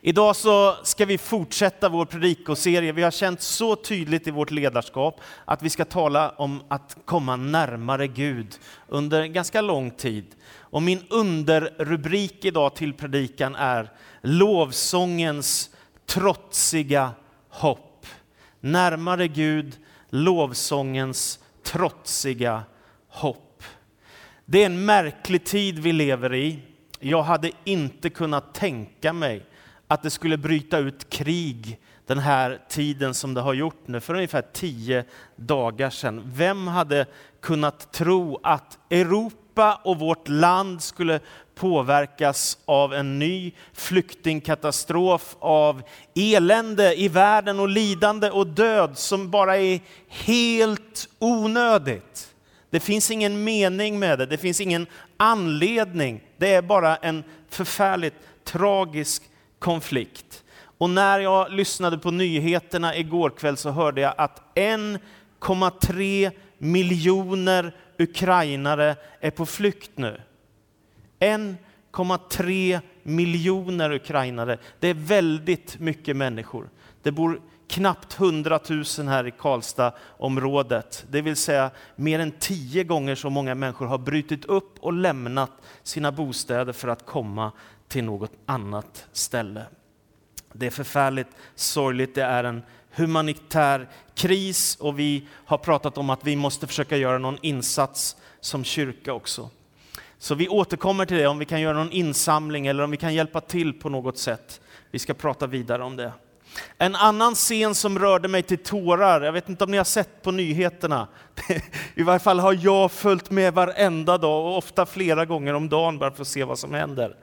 Idag så ska vi fortsätta vår predikoserie. Vi har känt så tydligt i vårt ledarskap att vi ska tala om att komma närmare Gud under ganska lång tid. Och min underrubrik idag till predikan är lovsångens trotsiga hopp. Närmare Gud, lovsångens trotsiga hopp. Det är en märklig tid vi lever i. Jag hade inte kunnat tänka mig att det skulle bryta ut krig den här tiden som det har gjort nu, för ungefär tio dagar sedan. Vem hade kunnat tro att Europa och vårt land skulle påverkas av en ny flyktingkatastrof, av elände i världen och lidande och död som bara är helt onödigt. Det finns ingen mening med det, det finns ingen anledning. Det är bara en förfärligt tragisk konflikt. Och när jag lyssnade på nyheterna igår kväll så hörde jag att 1,3 miljoner ukrainare är på flykt nu. 1,3 miljoner ukrainare. Det är väldigt mycket människor. Det bor knappt 100 000 här i Karlstadområdet. Det vill säga mer än tio gånger så många människor har brutit upp och lämnat sina bostäder för att komma till något annat ställe. Det är förfärligt sorgligt, det är en humanitär kris och vi har pratat om att vi måste försöka göra någon insats som kyrka också. Så vi återkommer till det, om vi kan göra någon insamling eller om vi kan hjälpa till på något sätt. Vi ska prata vidare om det. En annan scen som rörde mig till tårar, jag vet inte om ni har sett på nyheterna. I varje fall har jag följt med varenda dag och ofta flera gånger om dagen bara för att se vad som händer.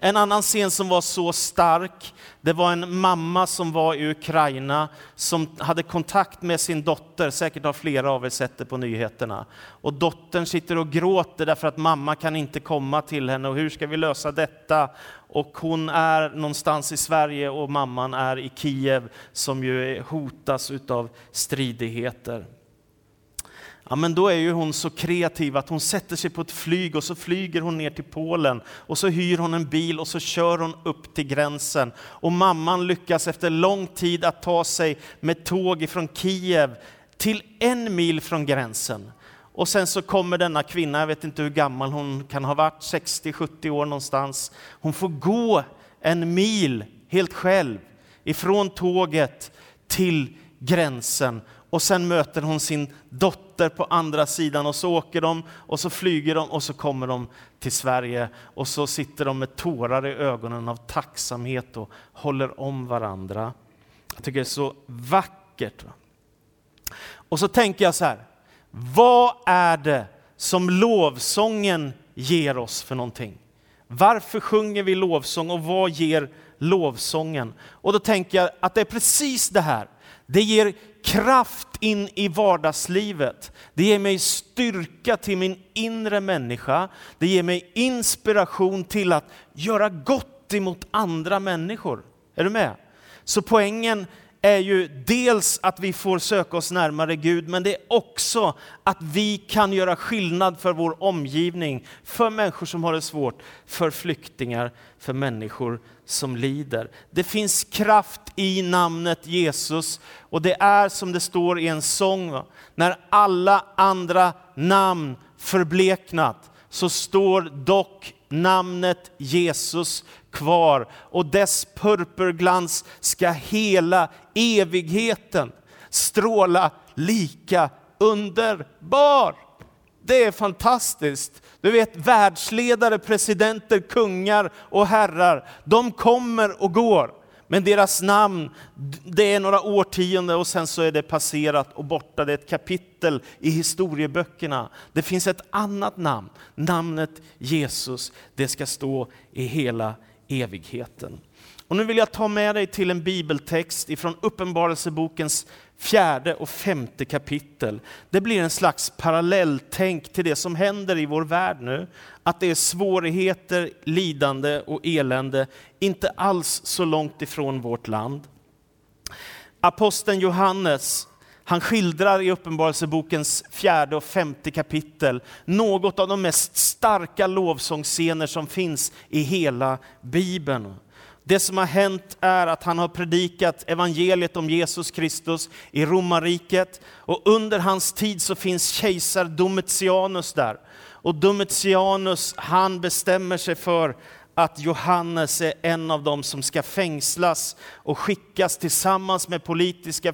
En annan scen som var så stark, det var en mamma som var i Ukraina som hade kontakt med sin dotter, säkert har flera av er sett det på nyheterna. Och dottern sitter och gråter därför att mamma kan inte komma till henne och hur ska vi lösa detta? Och hon är någonstans i Sverige och mamman är i Kiev som ju hotas utav stridigheter. Ja, men då är ju hon så kreativ att hon sätter sig på ett flyg och så flyger hon ner till Polen och så hyr hon en bil och så kör hon upp till gränsen. Och mamman lyckas efter lång tid att ta sig med tåg ifrån Kiev till en mil från gränsen. Och sen så kommer denna kvinna, jag vet inte hur gammal hon kan ha varit, 60-70 år någonstans. Hon får gå en mil helt själv ifrån tåget till gränsen och sen möter hon sin dotter på andra sidan och så åker de och så flyger de och så kommer de till Sverige och så sitter de med tårar i ögonen av tacksamhet och håller om varandra. Jag tycker det är så vackert. Och så tänker jag så här, vad är det som lovsången ger oss för någonting? Varför sjunger vi lovsång och vad ger lovsången? Och då tänker jag att det är precis det här. Det ger kraft in i vardagslivet. Det ger mig styrka till min inre människa. Det ger mig inspiration till att göra gott emot andra människor. Är du med? Så poängen är ju dels att vi får söka oss närmare Gud, men det är också att vi kan göra skillnad för vår omgivning, för människor som har det svårt, för flyktingar, för människor som lider. Det finns kraft i namnet Jesus och det är som det står i en sång, när alla andra namn förbleknat så står dock namnet Jesus kvar och dess purpurglans ska hela evigheten stråla lika underbar. Det är fantastiskt. Du vet världsledare, presidenter, kungar och herrar, de kommer och går. Men deras namn, det är några årtionden och sen så är det passerat och borta. Det är ett kapitel i historieböckerna. Det finns ett annat namn, namnet Jesus. Det ska stå i hela evigheten. Och nu vill jag ta med dig till en bibeltext ifrån Uppenbarelsebokens fjärde och femte kapitel. Det blir en slags parallelltänk till det som händer i vår värld nu. Att det är svårigheter, lidande och elände, inte alls så långt ifrån vårt land. Aposteln Johannes, han skildrar i Uppenbarelsebokens fjärde och femte kapitel något av de mest starka lovsångsscener som finns i hela Bibeln. Det som har hänt är att han har predikat evangeliet om Jesus Kristus i romarriket och under hans tid så finns kejsar Domitianus där. Och Domitianus han bestämmer sig för att Johannes är en av dem som ska fängslas och skickas tillsammans med politiska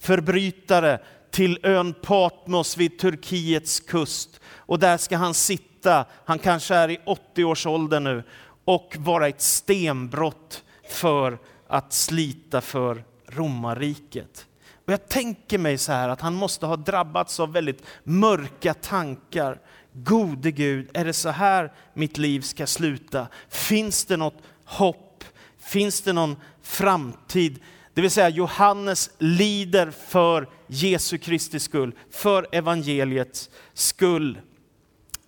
förbrytare till ön Patmos vid Turkiets kust. Och där ska han sitta, han kanske är i 80 års ålder nu, och vara ett stenbrott för att slita för romarriket. Och jag tänker mig så här att han måste ha drabbats av väldigt mörka tankar. Gode Gud, är det så här mitt liv ska sluta? Finns det något hopp? Finns det någon framtid? Det vill säga Johannes lider för Jesu Kristi skull, för evangeliets skull.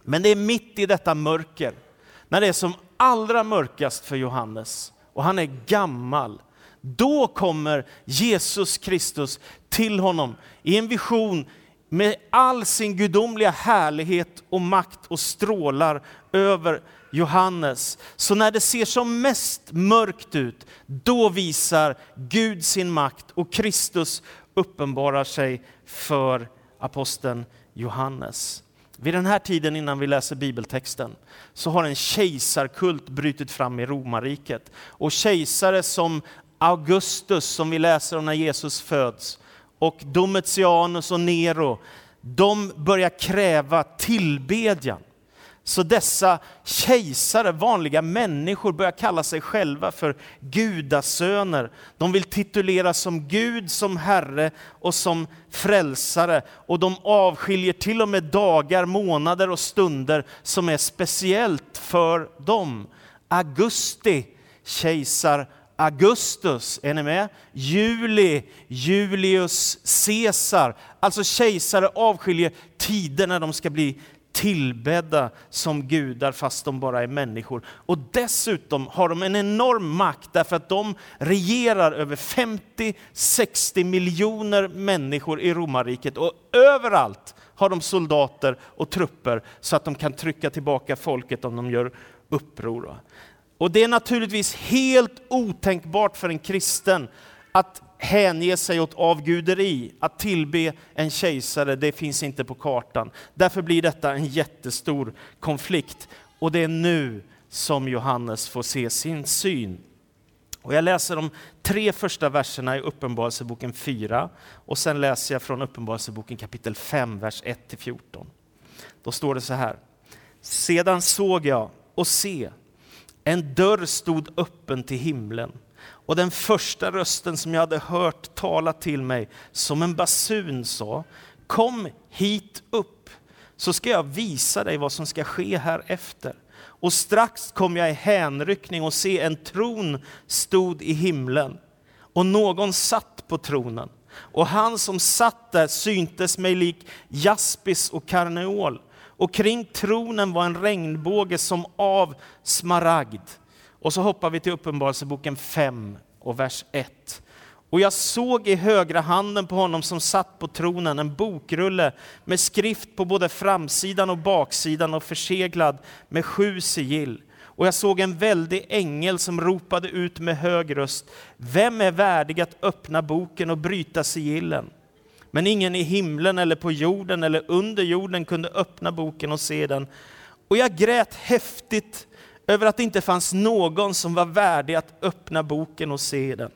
Men det är mitt i detta mörker, när det är som allra mörkast för Johannes och han är gammal. Då kommer Jesus Kristus till honom i en vision med all sin gudomliga härlighet och makt och strålar över Johannes. Så när det ser som mest mörkt ut, då visar Gud sin makt och Kristus uppenbarar sig för aposteln Johannes. Vid den här tiden innan vi läser bibeltexten så har en kejsarkult brutit fram i romarriket. Och kejsare som Augustus som vi läser om när Jesus föds och Domitianus och Nero, de börjar kräva tillbedjan. Så dessa kejsare, vanliga människor, börjar kalla sig själva för gudasöner. De vill tituleras som Gud, som Herre och som frälsare. Och de avskiljer till och med dagar, månader och stunder som är speciellt för dem. Augusti, kejsar Augustus, är ni med? Juli, Julius Caesar. Alltså kejsare avskiljer tider när de ska bli tillbedda som gudar fast de bara är människor. Och dessutom har de en enorm makt därför att de regerar över 50-60 miljoner människor i romarriket och överallt har de soldater och trupper så att de kan trycka tillbaka folket om de gör uppror. Och det är naturligtvis helt otänkbart för en kristen att hänge sig åt avguderi, att tillbe en kejsare, det finns inte på kartan. Därför blir detta en jättestor konflikt. Och det är nu som Johannes får se sin syn. Och jag läser de tre första verserna i Uppenbarelseboken 4 och sen läser jag från Uppenbarelseboken kapitel 5, vers 1-14. Då står det så här. Sedan såg jag och se, en dörr stod öppen till himlen och den första rösten som jag hade hört tala till mig som en basun sa, kom hit upp så ska jag visa dig vad som ska ske här efter. Och strax kom jag i hänryckning och se en tron stod i himlen och någon satt på tronen. Och han som satt där syntes mig lik jaspis och karneol och kring tronen var en regnbåge som av smaragd. Och så hoppar vi till Uppenbarelseboken 5 och vers 1. Och jag såg i högra handen på honom som satt på tronen en bokrulle med skrift på både framsidan och baksidan och förseglad med sju sigill. Och jag såg en väldig ängel som ropade ut med hög röst. Vem är värdig att öppna boken och bryta sigillen? Men ingen i himlen eller på jorden eller under jorden kunde öppna boken och se den. Och jag grät häftigt över att det inte fanns någon som var värdig att öppna boken och se den.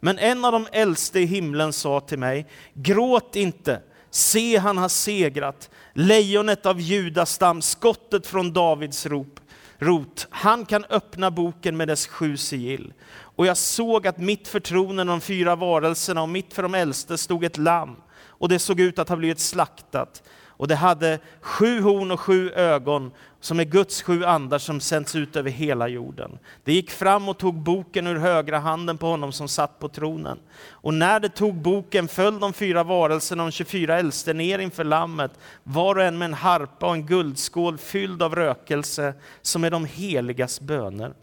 Men en av de äldste i himlen sa till mig, gråt inte, se han har segrat, lejonet av Judas stam, skottet från Davids rop, rot. Han kan öppna boken med dess sju sigill. Och jag såg att mitt för tronen de fyra varelserna och mitt för de äldste stod ett lamm, och det såg ut att ha blivit slaktat och det hade sju horn och sju ögon, som är Guds sju andar som sänds ut över hela jorden. Det gick fram och tog boken ur högra handen på honom som satt på tronen. Och när det tog boken föll de fyra varelserna, de 24 äldste, ner inför lammet, var och en med en harpa och en guldskål fylld av rökelse, som är de heligas böner.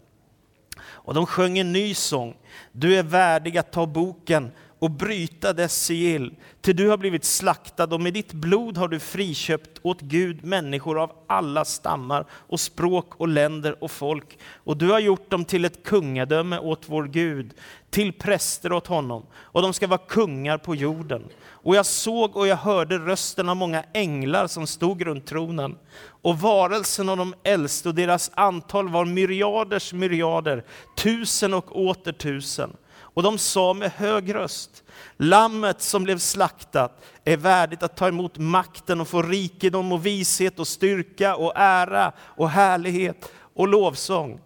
Och de sjöng en ny sång. Du är värdig att ta boken och bryta dess sigill, till du har blivit slaktad och med ditt blod har du friköpt åt Gud människor av alla stammar och språk och länder och folk. Och du har gjort dem till ett kungadöme åt vår Gud, till präster åt honom, och de ska vara kungar på jorden. Och jag såg och jag hörde rösten av många änglar som stod runt tronen. Och varelsen av de äldste och deras antal var myriaders myriader, tusen och åter tusen. Och de sa med hög röst, Lammet som blev slaktat är värdigt att ta emot makten och få rikedom och vishet och styrka och ära och härlighet och lovsång.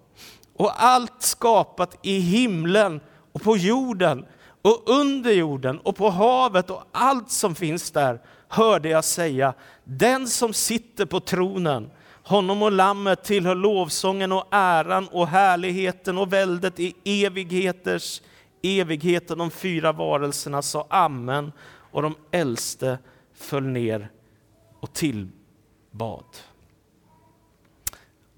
Och allt skapat i himlen och på jorden och under jorden och på havet och allt som finns där hörde jag säga, den som sitter på tronen, honom och lammet tillhör lovsången och äran och härligheten och väldet i evigheters evigheten. De fyra varelserna sa amen och de äldste föll ner och tillbad.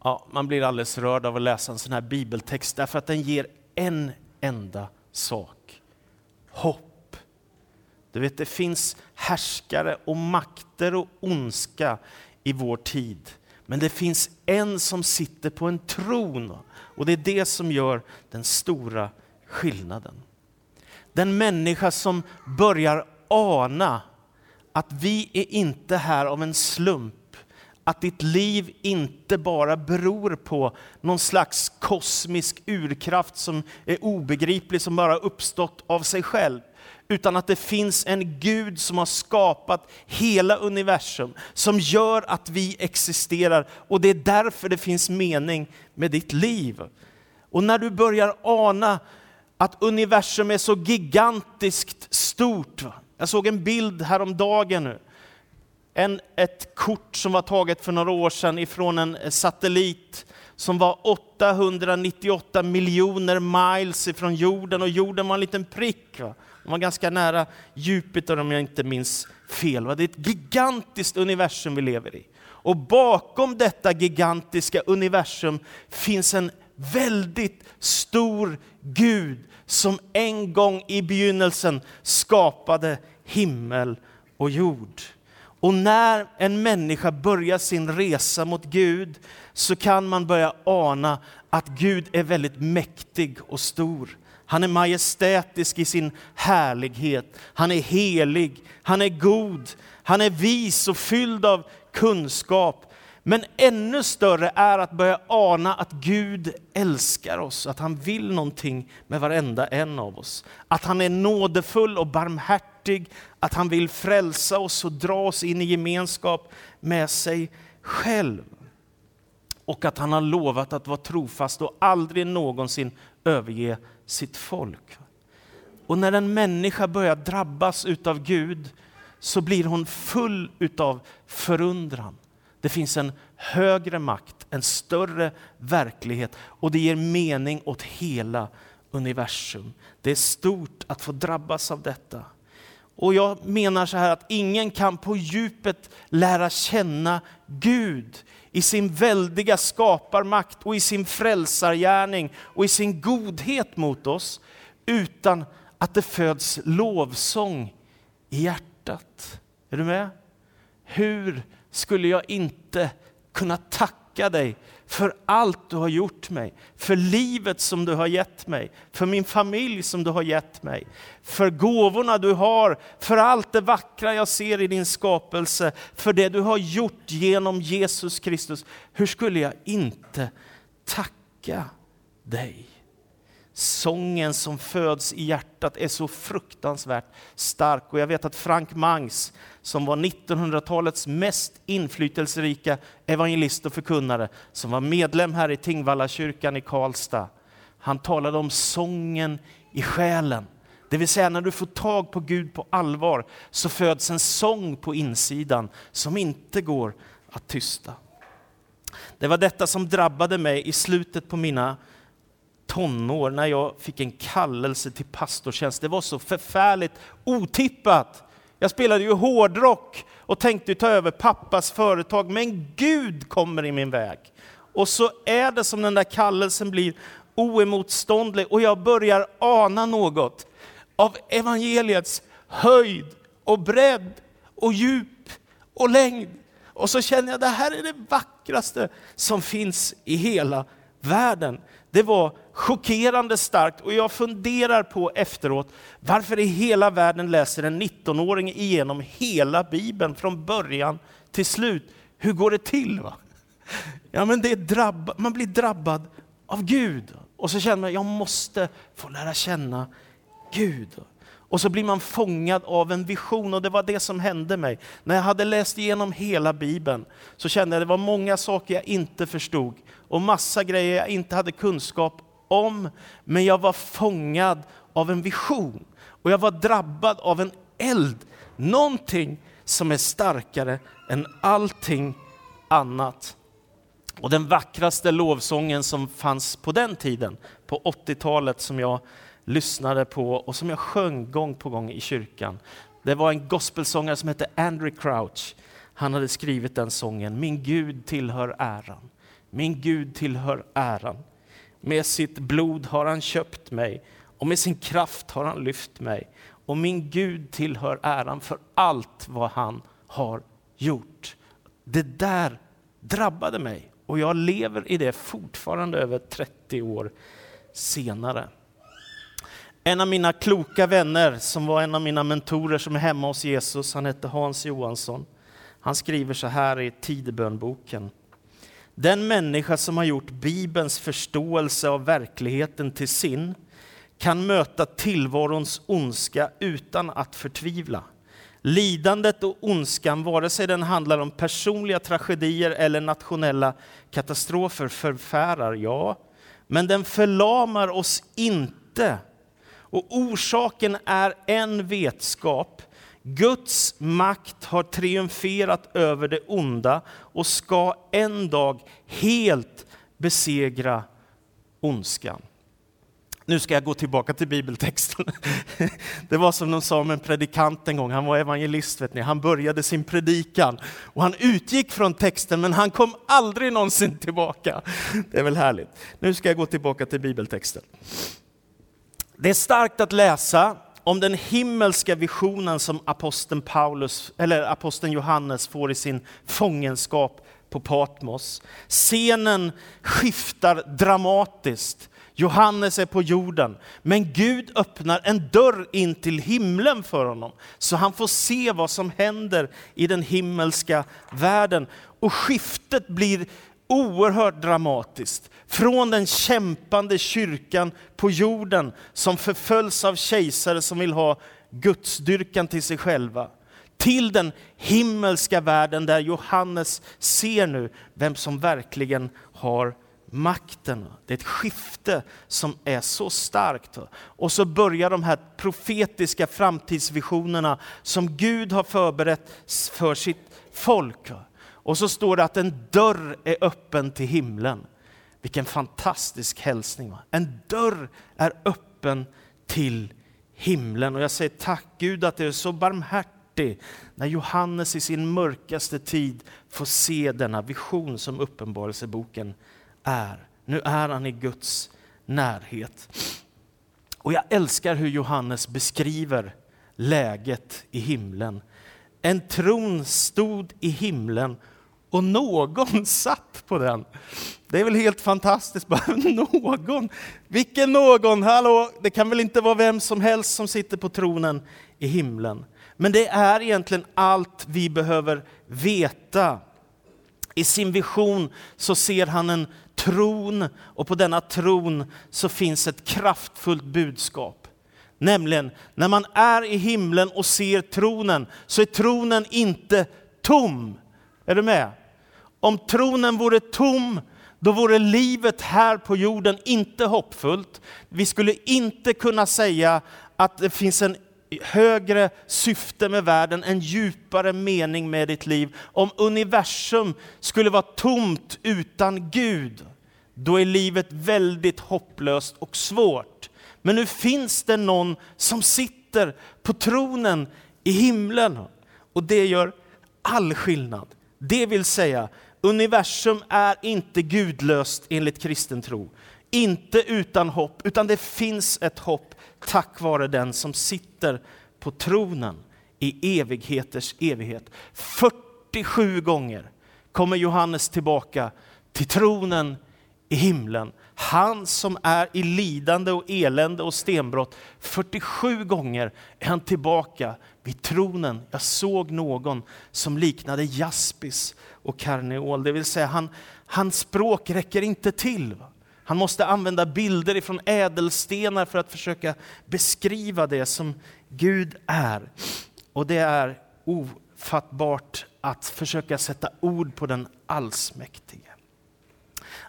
Ja, man blir alldeles rörd av att läsa en sån här bibeltext därför att den ger en enda sak. Hopp. Du vet, det finns härskare och makter och ondska i vår tid. Men det finns en som sitter på en tron och det är det som gör den stora skillnaden. Den människa som börjar ana att vi är inte här av en slump, att ditt liv inte bara beror på någon slags kosmisk urkraft som är obegriplig, som bara uppstått av sig själv. Utan att det finns en Gud som har skapat hela universum, som gör att vi existerar. Och det är därför det finns mening med ditt liv. Och när du börjar ana att universum är så gigantiskt stort. Jag såg en bild häromdagen nu. En, ett kort som var taget för några år sedan ifrån en eh, satellit som var 898 miljoner miles ifrån jorden och jorden var en liten prick. Va? Den var ganska nära Jupiter om jag inte minns fel. Va? Det är ett gigantiskt universum vi lever i. Och bakom detta gigantiska universum finns en väldigt stor Gud som en gång i begynnelsen skapade himmel och jord. Och när en människa börjar sin resa mot Gud så kan man börja ana att Gud är väldigt mäktig och stor. Han är majestätisk i sin härlighet. Han är helig, han är god, han är vis och fylld av kunskap. Men ännu större är att börja ana att Gud älskar oss, att han vill någonting med varenda en av oss. Att han är nådefull och barmhärtig, att han vill frälsa oss och dra oss in i gemenskap med sig själv. Och att han har lovat att vara trofast och aldrig någonsin överge sitt folk. Och när en människa börjar drabbas utav Gud så blir hon full utav förundran. Det finns en högre makt, en större verklighet och det ger mening åt hela universum. Det är stort att få drabbas av detta. Och jag menar så här att ingen kan på djupet lära känna Gud i sin väldiga skaparmakt och i sin frälsargärning och i sin godhet mot oss utan att det föds lovsång i hjärtat. Är du med? Hur skulle jag inte kunna tacka dig för allt du har gjort mig, för livet som du har gett mig, för min familj som du har gett mig, för gåvorna du har, för allt det vackra jag ser i din skapelse, för det du har gjort genom Jesus Kristus. Hur skulle jag inte tacka dig? Sången som föds i hjärtat är så fruktansvärt stark. Och jag vet att Frank Mangs, som var 1900-talets mest inflytelserika evangelist och förkunnare, som var medlem här i Tingvalla kyrkan i Karlstad, han talade om sången i själen. Det vill säga när du får tag på Gud på allvar så föds en sång på insidan som inte går att tysta. Det var detta som drabbade mig i slutet på mina tonår när jag fick en kallelse till pastortjänst. Det var så förfärligt otippat. Jag spelade ju hårdrock och tänkte ta över pappas företag, men Gud kommer i min väg. Och så är det som den där kallelsen blir oemotståndlig och jag börjar ana något av evangeliets höjd och bredd och djup och längd. Och så känner jag att det här är det vackraste som finns i hela världen. Det var chockerande starkt och jag funderar på efteråt varför i hela världen läser en 19-åring igenom hela Bibeln från början till slut. Hur går det till? Va? Ja, men det är drabb man blir drabbad av Gud. Och så känner man, jag måste få lära känna Gud. Och så blir man fångad av en vision och det var det som hände mig. När jag hade läst igenom hela Bibeln så kände jag att det var många saker jag inte förstod och massa grejer jag inte hade kunskap om. Men jag var fångad av en vision och jag var drabbad av en eld. Någonting som är starkare än allting annat. Och den vackraste lovsången som fanns på den tiden, på 80-talet, som jag lyssnade på och som jag sjöng gång på gång i kyrkan. Det var en gospelsångare som hette Andrew Crouch. Han hade skrivit den sången, Min Gud tillhör äran. Min Gud tillhör äran. Med sitt blod har han köpt mig och med sin kraft har han lyft mig. Och min Gud tillhör äran för allt vad han har gjort. Det där drabbade mig och jag lever i det fortfarande över 30 år senare. En av mina kloka vänner, som var en av mina mentorer som är hemma hos Jesus, han hette Hans Johansson. Han skriver så här i Tidebönboken. Den människa som har gjort Bibelns förståelse av verkligheten till sin kan möta tillvarons ondska utan att förtvivla. Lidandet och ondskan, vare sig den handlar om personliga tragedier eller nationella katastrofer, förfärar, ja. Men den förlamar oss inte och orsaken är en vetskap. Guds makt har triumferat över det onda och ska en dag helt besegra ondskan. Nu ska jag gå tillbaka till bibeltexten. Det var som de sa om en predikant en gång, han var evangelist, vet ni. han började sin predikan och han utgick från texten men han kom aldrig någonsin tillbaka. Det är väl härligt. Nu ska jag gå tillbaka till bibeltexten. Det är starkt att läsa om den himmelska visionen som aposteln, Paulus, eller aposteln Johannes får i sin fångenskap på Patmos. Scenen skiftar dramatiskt. Johannes är på jorden, men Gud öppnar en dörr in till himlen för honom, så han får se vad som händer i den himmelska världen. Och skiftet blir oerhört dramatiskt. Från den kämpande kyrkan på jorden som förföljs av kejsare som vill ha gudsdyrkan till sig själva. Till den himmelska världen där Johannes ser nu vem som verkligen har makten. Det är ett skifte som är så starkt. Och så börjar de här profetiska framtidsvisionerna som Gud har förberett för sitt folk. Och så står det att en dörr är öppen till himlen. Vilken fantastisk hälsning. Va? En dörr är öppen till himlen. Och jag säger tack Gud att du är så barmhärtig när Johannes i sin mörkaste tid får se denna vision som Uppenbarelseboken är. Nu är han i Guds närhet. Och jag älskar hur Johannes beskriver läget i himlen. En tron stod i himlen och någon satt på den. Det är väl helt fantastiskt, bara någon. Vilken någon? Hallå, det kan väl inte vara vem som helst som sitter på tronen i himlen. Men det är egentligen allt vi behöver veta. I sin vision så ser han en tron och på denna tron så finns ett kraftfullt budskap. Nämligen, när man är i himlen och ser tronen så är tronen inte tom. Är du med? Om tronen vore tom, då vore livet här på jorden inte hoppfullt. Vi skulle inte kunna säga att det finns en högre syfte med världen, en djupare mening med ditt liv. Om universum skulle vara tomt utan Gud, då är livet väldigt hopplöst och svårt. Men nu finns det någon som sitter på tronen i himlen och det gör all skillnad. Det vill säga, universum är inte gudlöst enligt kristen tro. Inte utan hopp, utan det finns ett hopp tack vare den som sitter på tronen i evigheters evighet. 47 gånger kommer Johannes tillbaka till tronen i himlen. Han som är i lidande och elände och stenbrott. 47 gånger är han tillbaka vid tronen. Jag såg någon som liknade jaspis och karneol, det vill säga han, hans språk räcker inte till. Han måste använda bilder ifrån ädelstenar för att försöka beskriva det som Gud är. Och det är ofattbart att försöka sätta ord på den allsmäktige.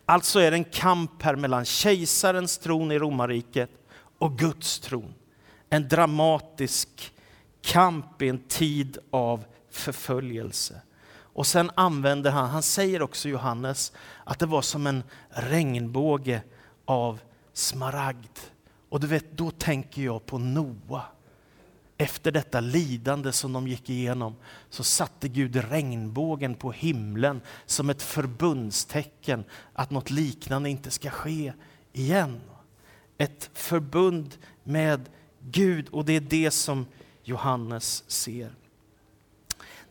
Alltså är det en kamp här mellan kejsarens tron i romarriket och Guds tron. En dramatisk kamp i en tid av förföljelse. Och sen använder han, han säger också Johannes, att det var som en regnbåge av smaragd. Och du vet, då tänker jag på Noa. Efter detta lidande som de gick igenom så satte Gud regnbågen på himlen som ett förbundstecken att något liknande inte ska ske igen. Ett förbund med Gud och det är det som Johannes ser.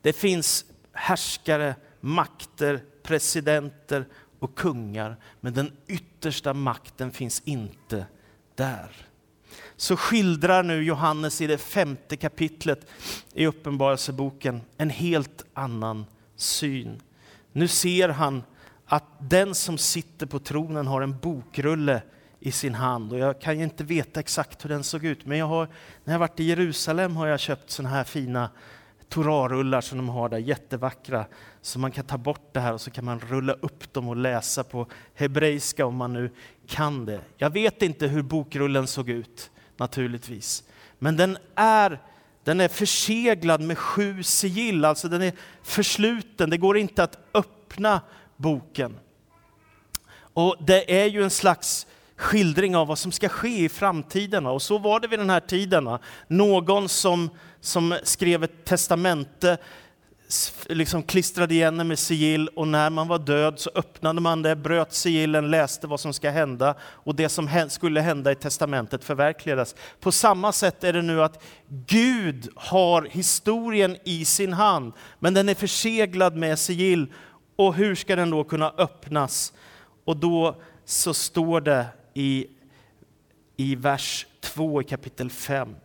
Det finns härskare, makter, presidenter och kungar, men den yttersta makten finns inte där. Så skildrar nu Johannes i det femte kapitlet i Uppenbarelseboken en helt annan syn. Nu ser han att den som sitter på tronen har en bokrulle i sin hand. Och jag kan ju inte veta exakt hur den såg ut, men jag har, när jag varit i Jerusalem har jag köpt såna här fina Torarullar som de har där, jättevackra. Så man kan ta bort det här och så kan man rulla upp dem och läsa på hebreiska om man nu kan det. Jag vet inte hur bokrullen såg ut, naturligtvis. Men den är, den är förseglad med sju sigill, alltså den är försluten. Det går inte att öppna boken. Och det är ju en slags skildring av vad som ska ske i framtiden. Och så var det vid den här tiden. Någon som, som skrev ett testamente liksom klistrade igen det med sigill och när man var död så öppnade man det, bröt sigillen, läste vad som ska hända och det som skulle hända i testamentet förverkligades. På samma sätt är det nu att Gud har historien i sin hand, men den är förseglad med sigill. Och hur ska den då kunna öppnas? Och då så står det i, i vers 2 i kapitel 5.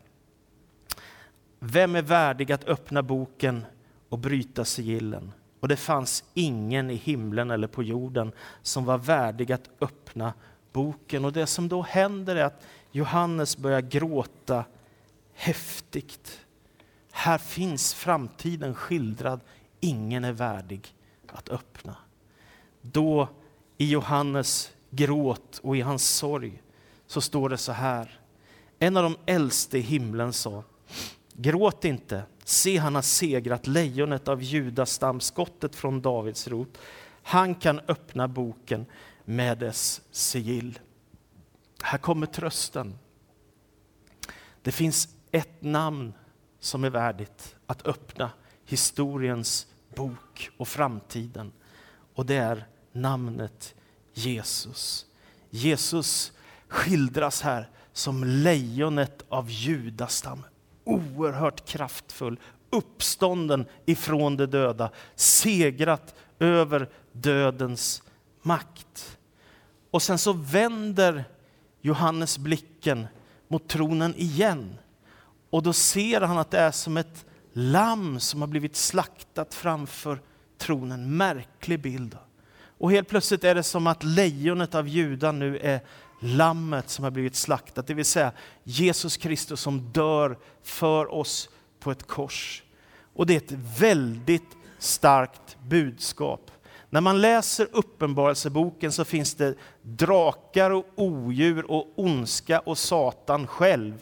Vem är värdig att öppna boken och bryta sigillen? Och det fanns ingen i himlen eller på jorden som var värdig att öppna boken. Och det som då händer är att Johannes börjar gråta häftigt. Här finns framtiden skildrad, ingen är värdig att öppna. Då i Johannes gråt och i hans sorg så står det så här. En av de äldste i himlen sa, gråt inte, se han har segrat, lejonet av Judas stam, skottet från Davids rot. Han kan öppna boken med dess sigill. Här kommer trösten. Det finns ett namn som är värdigt att öppna historiens bok och framtiden. Och det är namnet Jesus. Jesus skildras här som lejonet av judastam. Oerhört kraftfull, uppstånden ifrån de döda, segrat över dödens makt. Och sen så vänder Johannes blicken mot tronen igen. Och då ser han att det är som ett lamm som har blivit slaktat framför tronen. Märklig bild. Och helt plötsligt är det som att lejonet av Juda nu är lammet som har blivit slaktat, det vill säga Jesus Kristus som dör för oss på ett kors. Och det är ett väldigt starkt budskap. När man läser Uppenbarelseboken så finns det drakar och odjur och ondska och Satan själv.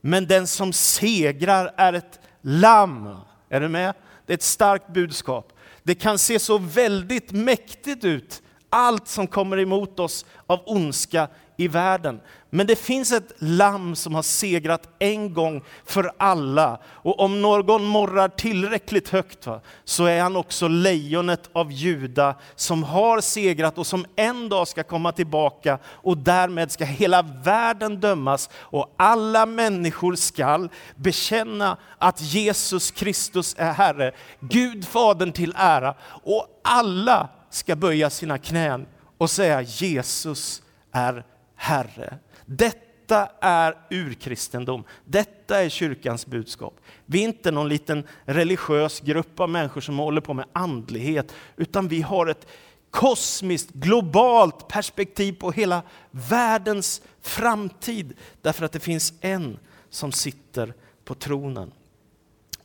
Men den som segrar är ett lamm. Är du med? Det är ett starkt budskap. Det kan se så väldigt mäktigt ut, allt som kommer emot oss av ondska i världen. Men det finns ett lamm som har segrat en gång för alla. Och om någon morrar tillräckligt högt va, så är han också lejonet av Juda som har segrat och som en dag ska komma tillbaka och därmed ska hela världen dömas och alla människor skall bekänna att Jesus Kristus är Herre. Gud Fadern till ära och alla ska böja sina knän och säga Jesus är Herre. Detta är urkristendom. Detta är kyrkans budskap. Vi är inte någon liten religiös grupp av människor som håller på med andlighet, utan vi har ett kosmiskt, globalt perspektiv på hela världens framtid. Därför att det finns en som sitter på tronen.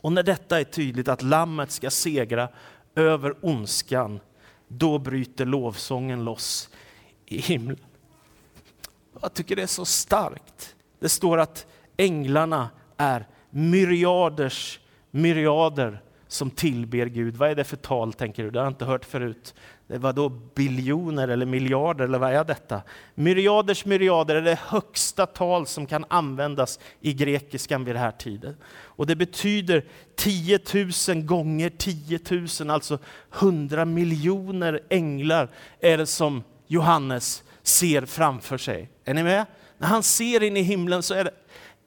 Och när detta är tydligt, att lammet ska segra över ondskan, då bryter lovsången loss i himlen. Jag tycker det är så starkt. Det står att änglarna är myriaders myriader som tillber Gud. Vad är det för tal tänker du? Det har jag inte hört förut. Det var då biljoner eller miljarder eller vad är detta? Myriaders myriader är det högsta tal som kan användas i grekiskan vid den här tiden. Och det betyder 10 000 gånger 10 000, alltså 100 miljoner änglar är det som Johannes ser framför sig. Är ni med? När han ser in i himlen så är det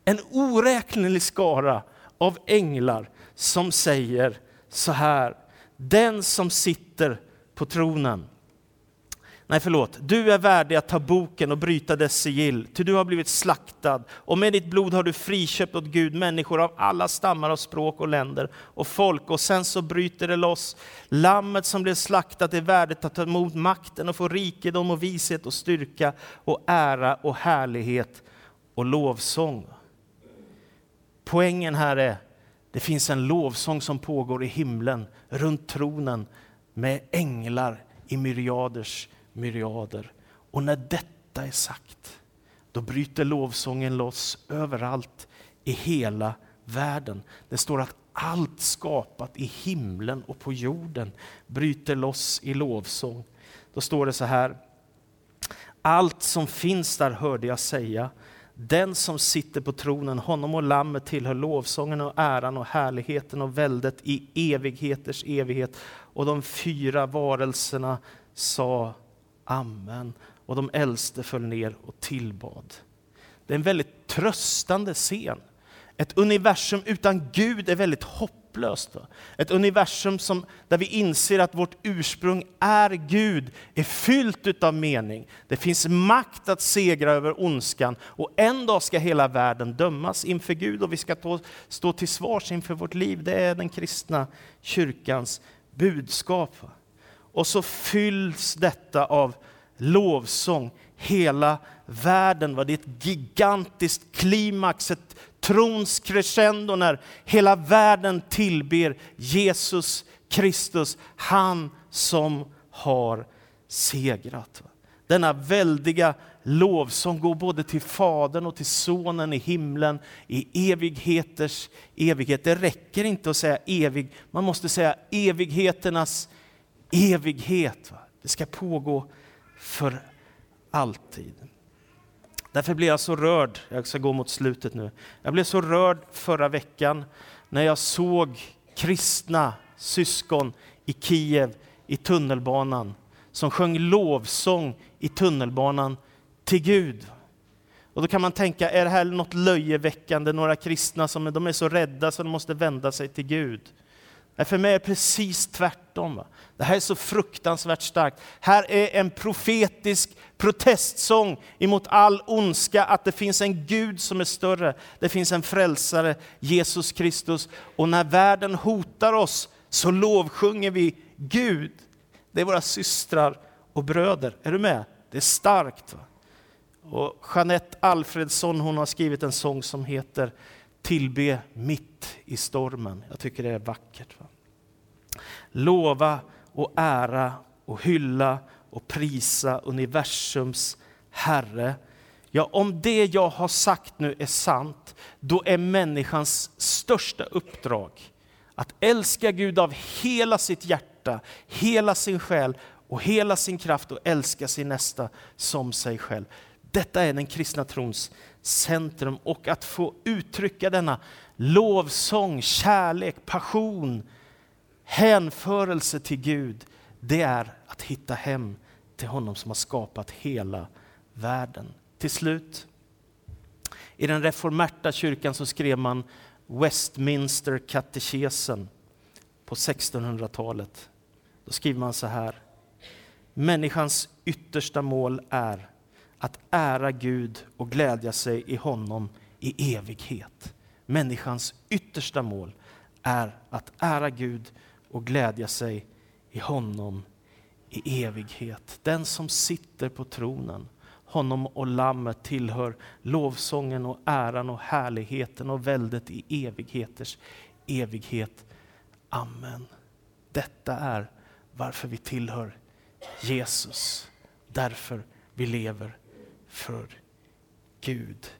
en oräknelig skara av änglar som säger så här. Den som sitter på tronen. Nej, förlåt. Du är värdig att ta boken och bryta dess sigill, ty du har blivit slaktad och med ditt blod har du friköpt åt Gud människor av alla stammar och språk och länder och folk. Och sen så bryter det loss. Lammet som blev slaktat är värdigt att ta emot makten och få rikedom och vishet och styrka och ära och härlighet och lovsång. Poängen här är, det finns en lovsång som pågår i himlen runt tronen med änglar i myriaders myriader. Och när detta är sagt, då bryter lovsången loss överallt i hela världen. Det står att allt skapat i himlen och på jorden bryter loss i lovsång. Då står det så här. Allt som finns där hörde jag säga. Den som sitter på tronen, honom och lammet tillhör lovsången och äran och härligheten och väldet i evigheters evighet. Och de fyra varelserna sa Amen. Och de äldste föll ner och tillbad. Det är en väldigt tröstande scen. Ett universum utan Gud är väldigt hopplöst. Ett universum som, där vi inser att vårt ursprung är Gud, är fyllt av mening. Det finns makt att segra över ondskan och en dag ska hela världen dömas inför Gud och vi ska stå till svars inför vårt liv. Det är den kristna kyrkans budskap. Och så fylls detta av lovsång. Hela världen, va? det är ett gigantiskt klimax, ett trons crescendo när hela världen tillber Jesus Kristus, han som har segrat. Denna väldiga lovsång går både till Fadern och till Sonen i himlen i evigheters evighet. Det räcker inte att säga evig, man måste säga evigheternas evighet. Va? Det ska pågå för alltid. Därför blev jag så rörd, jag ska gå mot slutet nu. Jag blev så rörd förra veckan när jag såg kristna syskon i Kiev i tunnelbanan som sjöng lovsång i tunnelbanan till Gud. Och då kan man tänka, är det här något löjeväckande, några kristna som de är så rädda så de måste vända sig till Gud? För mig är det precis tvärtom. Va? Det här är så fruktansvärt starkt. Här är en profetisk protestsång emot all ondska, att det finns en Gud som är större. Det finns en frälsare, Jesus Kristus. Och när världen hotar oss så lovsjunger vi Gud. Det är våra systrar och bröder. Är du med? Det är starkt. Va? Och Jeanette Alfredsson hon har skrivit en sång som heter Tillbe mitt i stormen. Jag tycker det är vackert. Va? Lova och ära och hylla och prisa universums Herre. Ja, om det jag har sagt nu är sant, då är människans största uppdrag att älska Gud av hela sitt hjärta, hela sin själ och hela sin kraft och älska sin nästa som sig själv. Detta är den kristna trons centrum och att få uttrycka denna lovsång, kärlek, passion, hänförelse till Gud, det är att hitta hem till honom som har skapat hela världen. Till slut, i den reformerta kyrkan så skrev man Westminster katekesen på 1600-talet. Då skriver man så här. Människans yttersta mål är att ära Gud och glädja sig i honom i evighet. Människans yttersta mål är att ära Gud och glädja sig i honom i evighet. Den som sitter på tronen, honom och lammet tillhör lovsången och äran och härligheten och väldet i evigheters evighet. Amen. Detta är varför vi tillhör Jesus. Därför vi lever för Gud.